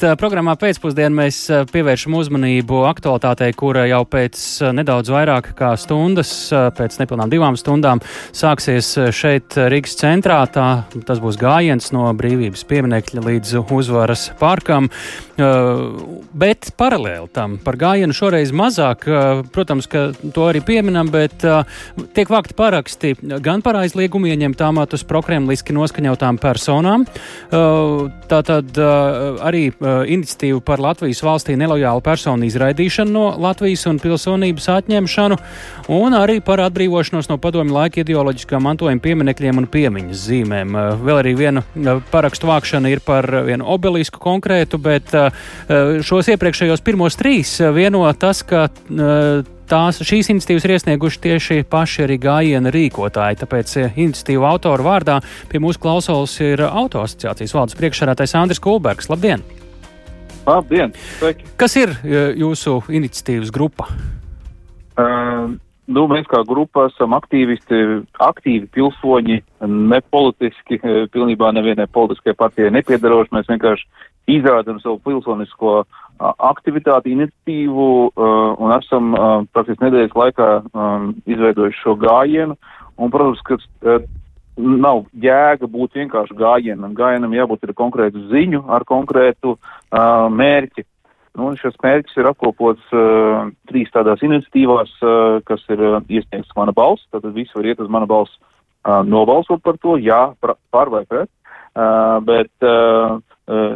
Programmā pēcpusdienā mēs pievēršam uzmanību aktualitātei, kura jau pēc nedaudz vairāk kā stundas, pēc nepilnām divām stundām, sāksies šeit Rīgas centrā. Tā, tas būs gājiens no brīvības pieminekļa līdz uzvaras parkam. Bet paralēli tam par gājienu šoreiz mazāk, protams, ka to arī pieminam, bet tiek vākti paraksti gan par aizliegumu ieņemt amatus prokremliski noskaņotām personām. Tātad arī iniciatīvu par Latvijas valstī nelojālu personu izraidīšanu no Latvijas un pilsonības atņemšanu, un arī par atbrīvošanos no padomju laika ideoloģiskā mantojuma pieminekļiem un piemiņas zīmēm. Uh, vēl arī viena uh, parakstu vākšana ir par vienu obelisku konkrētu, bet šos iepriekšējos pirmos trīs vieno tas, ka tās, šīs iniciatīvas ir iesnieguši tieši paši arī gājiena rīkotāji. Tāpēc iniciatīvu autoru vārdā pie mūsu klausulas ir autoasociācijas valdes priekšsādātais Andris Kulbergs. Labdien! Labdien! Sveiki. Kas ir e, jūsu iniciatīvas grupa? Uh, nu, mēs kā grupa esam aktīvisti, aktīvi pilsoņi, nepolitiski, e, pilnībā nevienai politiskajai partijai nepiedaroši. Mēs vienkārši izrādām savu pilsonisko aktivitāti, iniciatīvu uh, un esam uh, praktiski nedēļas laikā um, izveidojuši šo gājienu. Un, protams, ka nav jēga būt vienkārši gājienam. Gājienam jābūt ar konkrētu ziņu, ar konkrētu uh, mērķi. Nu, šis mērķis ir apkopots uh, trīs tādās iniciatīvās, uh, kas ir uh, iesniegts mana balss. Tātad visi var iet uz mana balss uh, nobalsot par to, jā, par vai pret. Uh, bet Uh,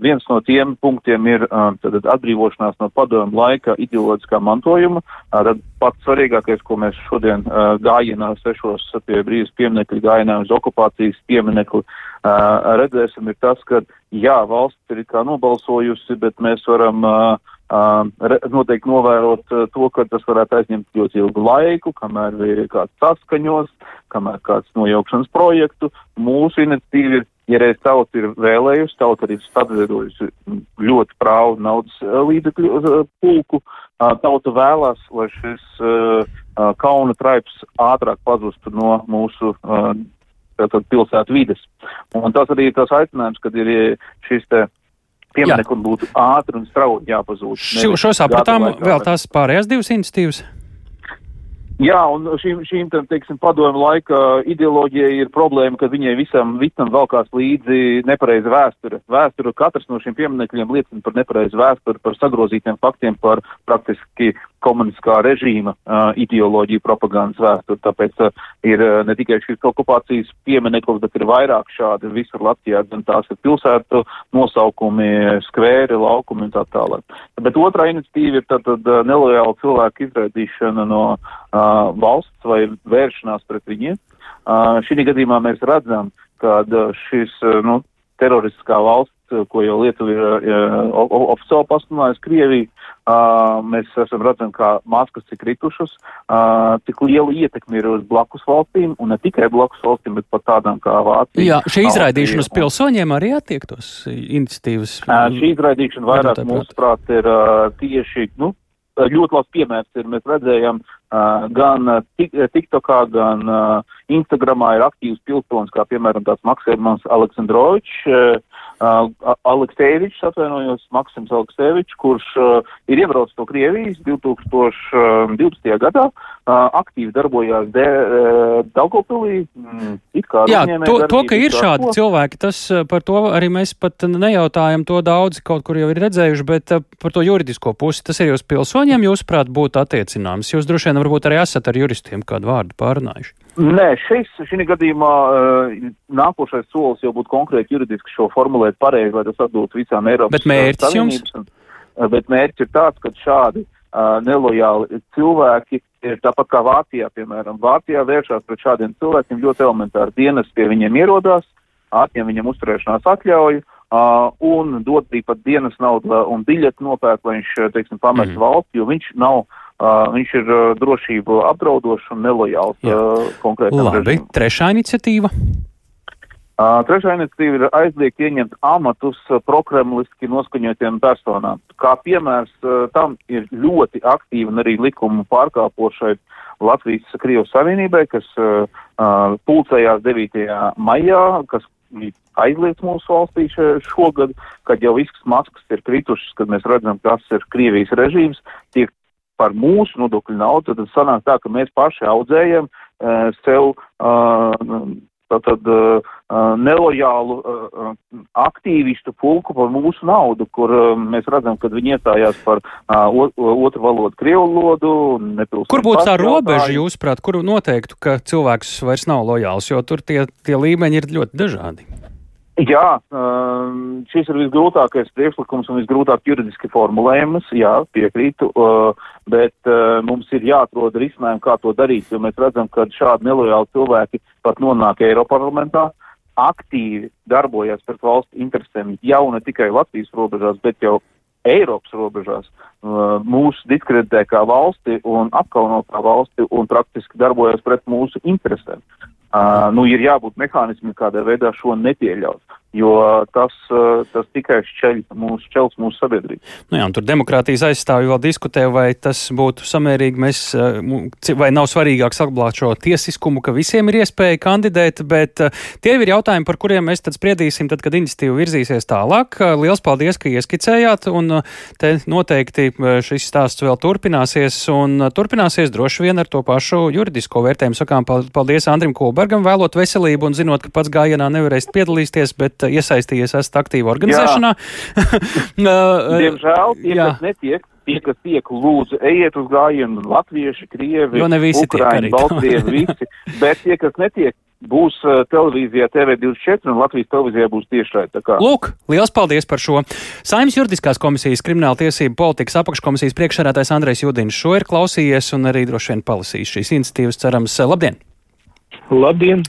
viens no tiem punktiem ir uh, tad, atbrīvošanās no padomu laika ideoloģiskā mantojuma. Uh, tad pats svarīgākais, ko mēs šodien gājienā sešos pie brīvas pieminekļa gājienā uz okupācijas pieminekli redzēsim, ir tas, ka jā, valsts ir kā nobalsojusi, bet mēs varam noteikti novērot to, ka tas varētu aizņemt ļoti ilgu laiku, kamēr ir kāds saskaņos, kamēr kāds nojaukšanas projektu. Mūsu iniciatīva ir Ja reiz tauta ir vēlējusi, tauta arī stabilizējusi ļoti prāvu naudas eh, līdzekļu uh, pulku, uh, tauta vēlās, lai šis kauna traips ātrāk pazustu no mūsu tātad, pilsētu vides. Un tas arī ir tas aicinājums, kad ir šis te pieminekli būtu ātri un strauji jāpazūd. Šo, šo sapratām vēl tās pārējās divas institīvas. Jā, un šīm, šīm teiksim, padomu laika ideoloģijai ir problēma, ka viņai visam visam valkās līdzi nepareiza vēsture. Vēsture katrs no šiem pieminekļiem liecina par nepareizu vēsturi, par sagrozītiem faktiem, par praktiski komunistiskā režīma uh, ideoloģiju propagandas vēsturi. Tāpēc uh, ir uh, ne tikai šis okupācijas piemineklis, bet ir vairāk šādi visur Latvijā, gan tās ir pilsētu nosaukumi, skvēri, laukumi un tā tālāk. Bet otrā iniciatīva ir tātad uh, nelojāla cilvēku izraidīšana no uh, valsts vai vēršanās pret viņiem. Uh, šī gadījumā mēs redzam, ka šis, nu, teroristiskā valsts, ko jau Lietuva ir uh, oficiāli pasludinājusi Krieviju, Uh, mēs esam redzam, kā maskas ir kritušas, uh, cik liela ietekme ir uz blakus valstīm, un ne tikai blakus valstīm, bet pat tādām kā Vācija. Jā, šī izraidīšana uz pilsoņiem arī attiektos iniciatīvas. Uh, šī izraidīšana vairāk, mūsuprāt, ir uh, tieši, nu, ļoti labs piemērs ir, mēs redzējām, uh, gan TikTokā, gan uh, Instagramā ir aktīvs pilsonis, kā piemēram tāds Maksēmans Aleksandrovičs, uh, Uh, Aleksevičs, atvainojos, Maksims Aleksevičs, kurš uh, ir iebraucis no Krievijas 2012. gadā, uh, aktīvi darbojās de, uh, Daugopilī. Mm, Jā, to, to, ka ir šādi ko. cilvēki, tas uh, par to arī mēs pat nejautājam, to daudzi kaut kur jau ir redzējuši, bet uh, par to juridisko pusi tas ir jūs pilsoņiem, jūsuprāt, būtu attiecināms. Jūs droši vien varbūt arī esat ar juristiem kādu vārdu pārunājuši. Nē, šis, šī gadījumā uh, nākošais solis jau būtu konkrēti juridiski šo formulēt pareizi, lai tas atbilst visām Eiropas bet mērķis jums? Un, uh, bet mērķis ir tāds, ka šādi uh, nelojāli cilvēki ir tāpat kā Vācijā, piemēram. Vācijā vēršās pret šādiem cilvēkiem ļoti elementāri dienas pie viņiem ierodās, atņem viņam uzturēšanās atļauju uh, un dod arī pat dienas naudu un biļeti nopērk, lai viņš, teiksim, pamest mm. valsts, jo viņš nav Uh, viņš ir uh, drošību apdraudošs un nelojāls uh, konkrētam Labi, režīmam. trešā iniciatīva. Uh, trešā iniciatīva ir aizliegt ieņemt amatus uh, prokremliski noskaņotiem personām. Kā piemērs uh, tam ir ļoti aktīva un arī likumu pārkāpošai Latvijas Krievijas Savienībai, kas uh, uh, pulcējās 9. maijā, kas aizliegts mūsu valstī šogad, kad jau visas maskas ir kritušas, kad mēs redzam, kas ir Krievijas režīms, tiek par mūsu nodokļu naudu, tad sanāk tā, ka mēs paši audzējam uh, sev uh, tātad uh, nelojālu uh, aktīvistu pulku par mūsu naudu, kur uh, mēs redzam, ka viņi iestājās par otru valodu, krievu valodu. Kur būtu tā robeža, jūsuprāt, kuru noteiktu, ka cilvēks vairs nav lojāls, jo tur tie, tie līmeņi ir ļoti dažādi? Jā, um, šis ir visgrūtākais priekšlikums un visgrūtāk juridiski formulējums, jā, piekrītu, uh, bet uh, mums ir jāatrod risinājumi, kā to darīt, jo mēs redzam, ka šādi nelojāli cilvēki pat nonāk Eiroparlamentā, aktīvi darbojas pret valsts interesēm jau ne tikai Latvijas robežās, bet jau Eiropas robežās, uh, mūsu diskreditē kā valsti un apkauno kā valsti un praktiski darbojas pret mūsu interesēm. Uh, nu, ir jābūt mehānismam, kādā veidā šo nepieļaut jo tas, eh, tas tikai šķeļ mūsu, šķels mūsu sabiedrību. Nu jā, tur demokrātijas aizstāvji vēl diskutē, vai tas būtu samērīgi, mēs, eh, vai nav svarīgāk saglabāt šo tiesiskumu, ka visiem ir iespēja kandidēt, bet eh, tie ir jautājumi, par kuriem mēs tad spriedīsim, tad, kad iniciatīva virzīsies tālāk. Liels paldies, ka ieskicējāt, un te noteikti šis stāsts vēl turpināsies, un turpināsies droši vien ar to pašu juridisko vērtējumu. Sakām paldies Andrim Kolbergam, vēlot veselību un zinot, ka pats gājienā nevarēs piedalīties, bet iesaistījies, esat aktīvi organizēšanā. Diemžēl tie, kas netiek, tie, kas tiek, lūdzu, ejiet uz gājienu, latvieši, krievi, jo ne visi Ukraiņi, baltkrievi, visi, bet tie, kas netiek, būs televīzijā TV24 un Latvijas televīzijā būs tiešraidi. Lūk, liels paldies par šo. Saimnes juridiskās komisijas krimināla tiesību politikas apakškomisijas priekšsēdētājs Andrejs Judins šo ir klausījies un arī droši vien palasījis šīs iniciatīvas. Cerams, labdien! Labdien!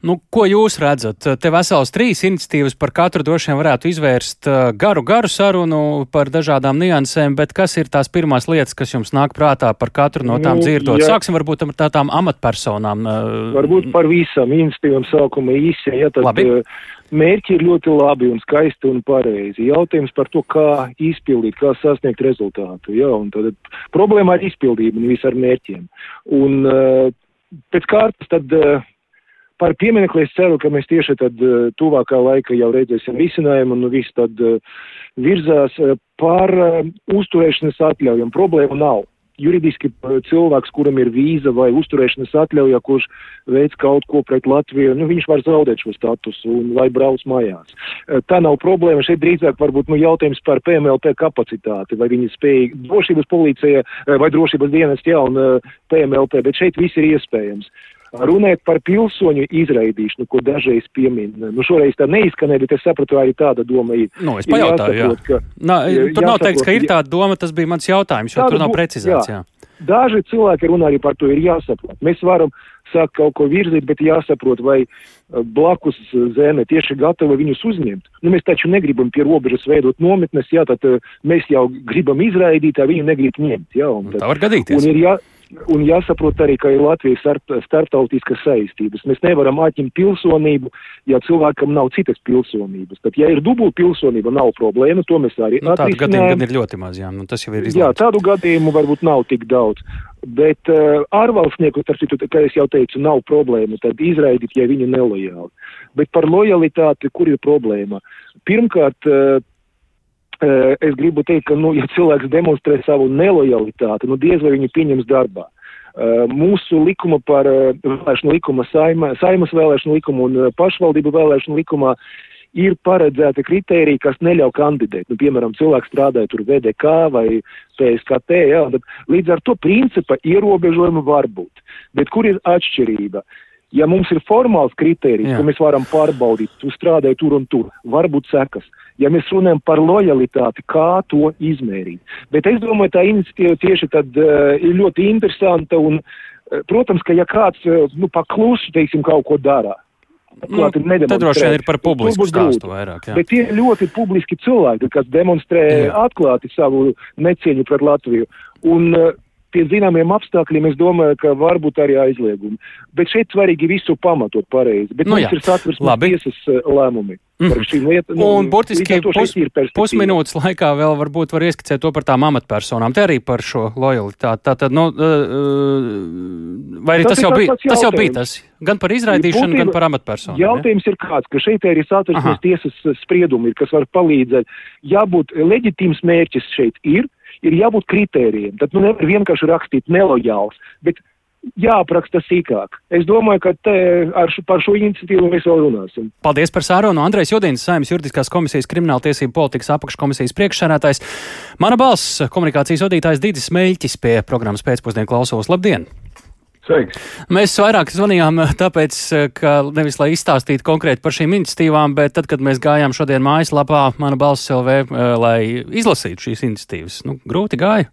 Nu, ko jūs redzat? Te vesels trīs iniciatīvas par katru droši vien varētu izvērst uh, garu, garu sarunu par dažādām niansēm, bet kas ir tās pirmās lietas, kas jums nāk prātā par katru no tām nu, dzirdot? Jā. Sāksim varbūt ar tādām amatpersonām. Uh, varbūt par visam iniciatīvām sākuma īsi, ja tad. Labi. Uh, mērķi ir ļoti labi un skaisti un pareizi. Jautājums par to, kā izpildīt, kā sasniegt rezultātu. Ja? Tad problēma ar izpildību, nevis ar mērķiem. Un pēc kārtas tad par pieminekli es ceru, ka mēs tieši tad uh, tuvākā laika jau redzēsim risinājumu un viss tad uh, virzās par uzturēšanas atļaujam. Problēma nav juridiski cilvēks, kuram ir vīza vai uzturēšanas atļauja, kurš veids kaut ko pret Latviju, nu, viņš var zaudēt šo statusu un lai brauc mājās. Tā nav problēma. Šeit drīzāk varbūt nu, jautājums par PMLP kapacitāti, vai viņi spēj drošības policija vai drošības dienas jā un PMLP, bet šeit viss ir iespējams. Runāt par pilsoņu izraidīšanu, ko dažreiz piemin. Nu, šoreiz tā neizskanēja, bet es sapratu, arī tāda doma ir. Nu, es pajautāju, jā. Ka, Nā, tur nav teikts, ka ir tāda doma, tas bija mans jautājums, jo tur nav precizēts. Jā. jā. Daži cilvēki runā arī par to, ir jāsaprot. Mēs varam sākt kaut ko virzīt, bet jāsaprot, vai blakus zeme tieši gatava viņus uzņemt. Nu, mēs taču negribam pie robežas veidot nometnes, jā, tad mēs jau gribam izraidīt, tā viņi negrib ņemt. Jā, un tad, tā var gadīties. Un ir jā, Un jāsaprot arī, ka ir Latvijas starp, starptautiskas saistības. Mēs nevaram atņemt pilsonību, ja cilvēkam nav citas pilsonības. Tad, ja ir dubult pilsonība, nav problēma, to mēs arī nu, tādu gadījumu gan ir ļoti maz, jā, nu, tas jau ir izlēmts. Jā, tādu gadījumu varbūt nav tik daudz. Bet uh, ārvalstnieku, starp citu, kā es jau teicu, nav problēma, tad izraidīt, ja viņi nelojāli. Bet par lojalitāti, kur ir problēma? Pirmkārt, uh, es gribu teikt, ka, nu, ja cilvēks demonstrē savu nelojalitāti, nu, diez vai viņu pieņems darbā. Uh, mūsu likuma par uh, vēlēšanu likuma, saima, saimas vēlēšanu likumu un uh, pašvaldību vēlēšanu likumā ir paredzēta kritērija, kas neļauj kandidēt. Nu, piemēram, cilvēks strādāja tur VDK vai PSKT, jā, tad līdz ar to principa ierobežojuma var būt. Bet kur ir atšķirība? Ja mums ir formāls kritērijs, ko mēs varam pārbaudīt, tu strādāji tur un tur, varbūt sekas ja mēs runājam par lojalitāti, kā to izmērīt. Bet es domāju, tā iniciatīva tieši tad uh, ir ļoti interesanta un, uh, protams, ka ja kāds, uh, nu, paklusu, teiksim, kaut ko dara. Nu, tad droši vien ir par publisku stāstu vairāk. Jā. Bet tie ir ļoti publiski cilvēki, kas demonstrē jā. atklāti savu necieņu pret Latviju. Un uh, pie zināmiem apstākļiem es domāju, ka varbūt arī aizliegumi. Bet šeit svarīgi visu pamatot pareizi. Bet Nu mums jā. ir satversmes tiesas eh, lēmumi par Mhm. šīm lietām. Un burtiski pus, pusminūtes laikā vēl varbūt var ieskicēt to par tām amatpersonām. Te arī par šo lojalitāti. Tātad, nu, uh, vai arī tas, Tas jau bija, tas jau bija tas? Gan par izraidīšanu, Būtībā gan par amatpersonām. ja? Jautājums ir kāds, ka šeit arī satversmes tiesas spriedumi ir, kas var palīdzēt. Jābūt leģitīms mērķis šeit ir, ir jābūt kritērijiem. Tad nu nevar vienkārši rakstīt nelojāls, bet jāapraksta sīkāk. Es domāju, ka te ar, š- par šo iniciatīvu mēs vēl runāsim. Paldies par sārunu. Andrejs Judins, Saimnes juridiskās komisijas krimināltiesību politikas apakškomisijas priekšsēdētājs. Mana balss komunikācijas vadītājs Dīdis Meļķis pie programmas pēcpusdienu klausos. Labdien! Sveiks! Mēs vairāk zvanījām tāpēc, ka nevis lai izstāstītu konkrēti par šīm iniciatīvām, bet tad, kad mēs gājām šodien mājaslapā, mana balss LV, eh, lai izlasītu šīs iniciatīvas, nu, grūti gāja.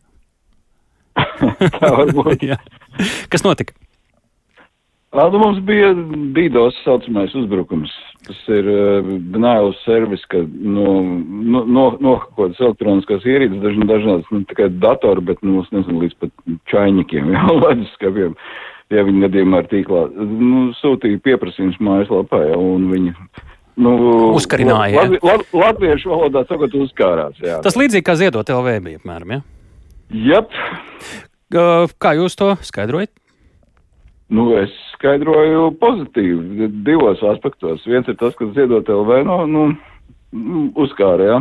Tā varbūt. Jā. Kas notika? Nu, mums bija DDoS saucamais uzbrukums. Tas ir uh, denial of service, ka no, no, no, nohakotas elektroniskās ierīces, daž, dažādas, ne tikai datori, bet, nu, es nezinu, līdz pat čaiņikiem, jā, leduskapiem, ja viņi gadījumā ir tīklā. Nu, sūtīja pieprasījums mājaslapā, jā, un viņi. Nu, Uzkarināja, jā. Lat, lat, latviešu valodā sakot, uzkārās, jā. Tas līdzīgi kā ziedot LV bija, apmēram, ja? Jep. Kā jūs to skaidrojat? Nu, es skaidroju pozitīvi divos aspektos. Viens ir tas, ka ziedot LV no, nu, nu, uzkāra, jā.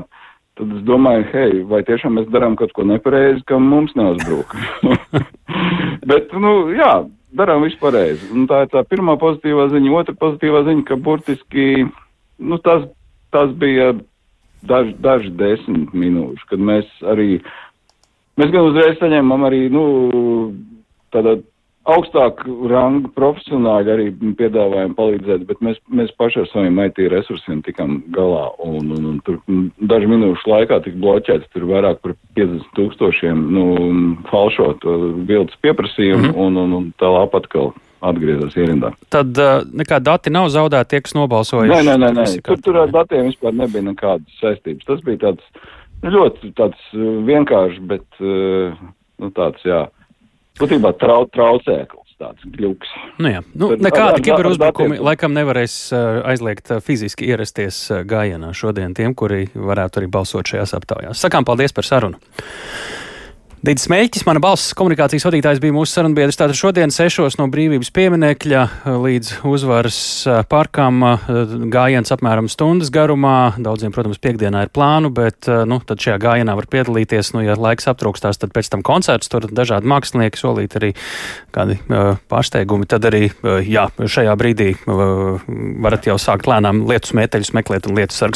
Tad es domāju, hei, vai tiešām mēs darām kaut ko nepareizi, ka mums neuzbruk. Bet, nu, jā, darām visu pareizi. Un tā ir tā pirmā pozitīvā ziņa. Otra pozitīvā ziņa, ka burtiski, nu, tas, tas bija daži, daži desmit minūšu, kad mēs arī, mēs gan uzreiz saņēmām arī, nu, tādā augstāku rangu profesionāļi arī piedāvājām palīdzēt, bet mēs, mēs paši ar saviem IT resursiem tikām galā. Un, un, un tur dažu minūšu laikā tika bloķēts tur vairāk par 50 tūkstošiem nu, falšotu bildes pieprasījumu, mm -hmm. un, un, un tā lapa atkal atgriezās ierindā. Tad uh, nekādi dati nav zaudēti tie, kas nobalsojuši. Nē, nē, nē, nē. Tur, tur ar datiem vispār nebija nekādas saistības. Tas bija tāds ļoti tāds uh, vienkāršs, bet uh, nu, tāds, jā, būtībā trau, traucēklis, tāds gļuks. Nu, jā. nu, nekādi kiberuzbrukumi laikam nevarēs aizliegt fiziski ierasties gājienā šodien tiem, kuri varētu arī balsot šajās aptaujās. Sakām paldies par sarunu! Dīdis Mēķis, mana balss komunikācijas vadītājs bija mūsu sarunbiedrs. Tātad šodien sešos no brīvības pieminekļa līdz uzvaras parkam gājiens apmēram stundas garumā. Daudziem, protams, piekdienā ir plānu, bet nu, tad šajā gājienā var piedalīties. Nu, ja laiks aptrūkstās, tad pēc tam koncerts, tur dažādi mākslinieki solīt arī kādi pārsteigumi. Tad arī, jā, šajā brīdī varat jau sākt lēnām lietus mēteļus meklēt un lietu sargus